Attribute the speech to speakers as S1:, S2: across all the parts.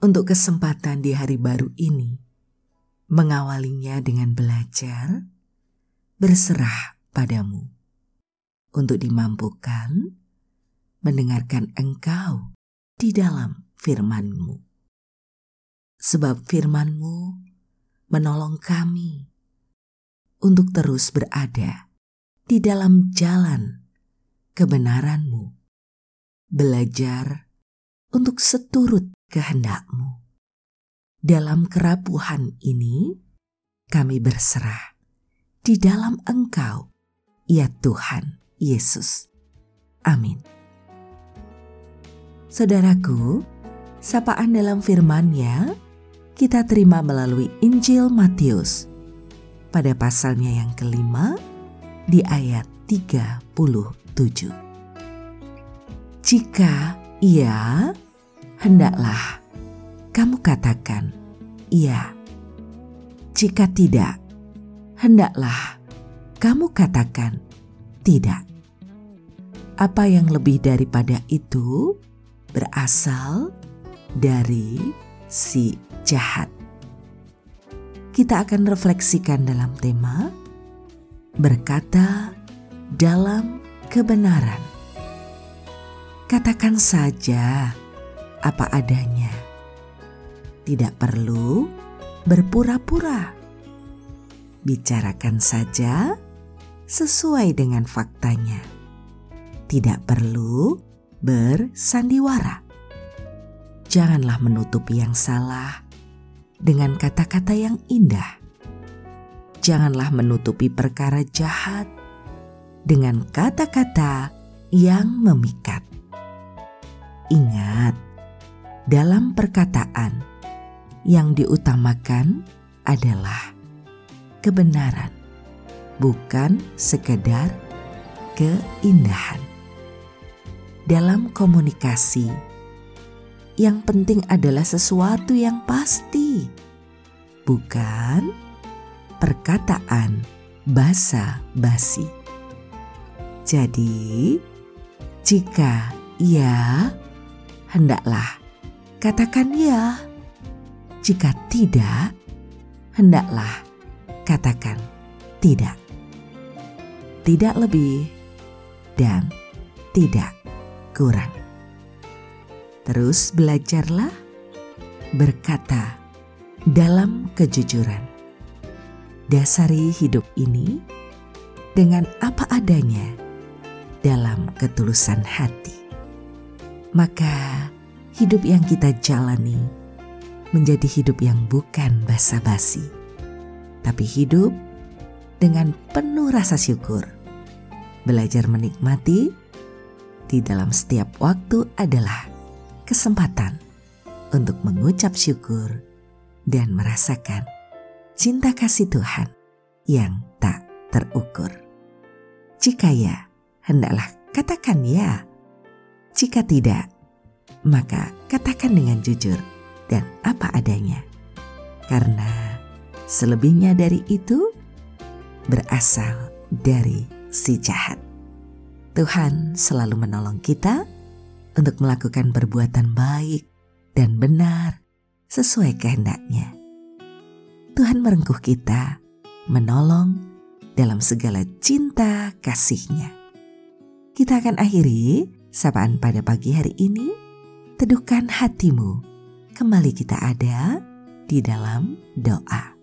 S1: untuk kesempatan di hari baru ini, mengawalinya dengan belajar, berserah padamu, untuk dimampukan mendengarkan Engkau di dalam firman-Mu. Sebab firman-Mu menolong kami untuk terus berada di dalam jalan kebenaran-Mu, belajar untuk seturut kehendakmu. Dalam kerapuhan ini, kami berserah di dalam Engkau, ya Tuhan Yesus. Amin. Saudaraku, sapaan dalam firman-Nya kita terima melalui Injil Matius pada pasalnya yang kelima di ayat 37. Jika ia hendaklah kamu katakan iya. Jika tidak, hendaklah kamu katakan tidak. Apa yang lebih daripada itu berasal dari si jahat. Kita akan refleksikan dalam tema berkata dalam kebenaran. Katakan saja apa adanya. Tidak perlu berpura-pura. Bicarakan saja sesuai dengan faktanya. Tidak perlu bersandiwara. Janganlah menutupi yang salah dengan kata-kata yang indah. Janganlah menutupi perkara jahat dengan kata-kata yang memikat. Ingat, dalam perkataan yang diutamakan adalah kebenaran, bukan sekedar keindahan. Dalam komunikasi, yang penting adalah sesuatu yang pasti, bukan perkataan basa-basi. Jadi, jika ia hendaklah katakan ya. Jika tidak, hendaklah katakan tidak. Tidak lebih dan tidak kurang. Terus belajarlah berkata dalam kejujuran. Dasari hidup ini dengan apa adanya dalam ketulusan hati. Maka hidup yang kita jalani menjadi hidup yang bukan basa-basi, tapi hidup dengan penuh rasa syukur. Belajar menikmati di dalam setiap waktu adalah kesempatan untuk mengucap syukur dan merasakan cinta kasih Tuhan yang tak terukur. Jika ya, hendaklah katakan ya. Jika tidak, maka katakan dengan jujur dan apa adanya. Karena selebihnya dari itu berasal dari si jahat. Tuhan selalu menolong kita untuk melakukan perbuatan baik dan benar sesuai kehendaknya. Tuhan merengkuh kita, menolong dalam segala cinta kasihnya. Kita akan akhiri sapaan pada pagi hari ini teduhkan hatimu. Kembali kita ada di dalam doa.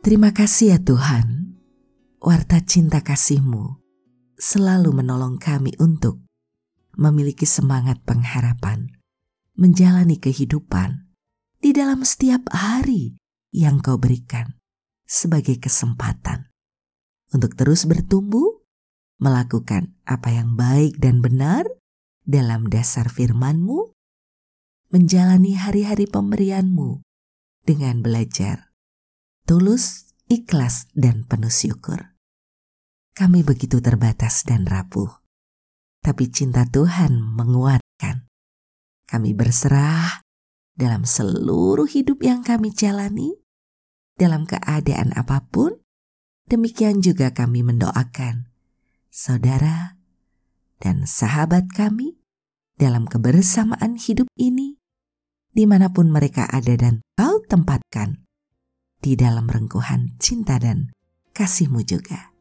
S1: Terima kasih ya Tuhan, warta cinta kasih-Mu selalu menolong kami untuk memiliki semangat pengharapan, menjalani kehidupan di dalam setiap hari yang Kau berikan sebagai kesempatan untuk terus bertumbuh, melakukan apa yang baik dan benar, dalam dasar firman-Mu menjalani hari-hari pemberianmu dengan belajar tulus, ikhlas, dan penuh syukur. Kami begitu terbatas dan rapuh, tapi cinta Tuhan menguatkan. Kami berserah dalam seluruh hidup yang kami jalani, dalam keadaan apa pun. Demikian juga kami mendoakan saudara dan sahabat kami dalam kebersamaan hidup ini, di mana pun mereka ada dan kau tempatkan di dalam rengkuhan cinta dan kasihmu juga.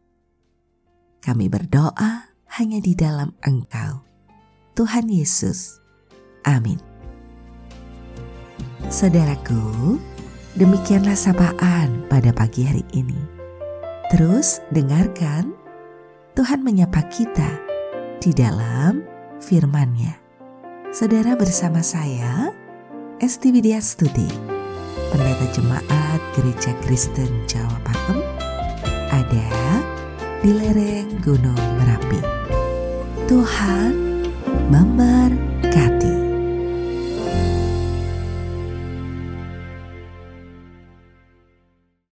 S1: Kami berdoa hanya di dalam Engkau, Tuhan Yesus. Amin. Saudaraku, demikianlah sapaan pada pagi hari ini. Terus dengarkan Tuhan menyapa kita di dalam firman-Nya. Saudara bersama saya, Esti Widya Studi, Pendeta Jemaat Gereja Kristen Jawa Pakem, ada di lereng Gunung Merapi. Tuhan memberkati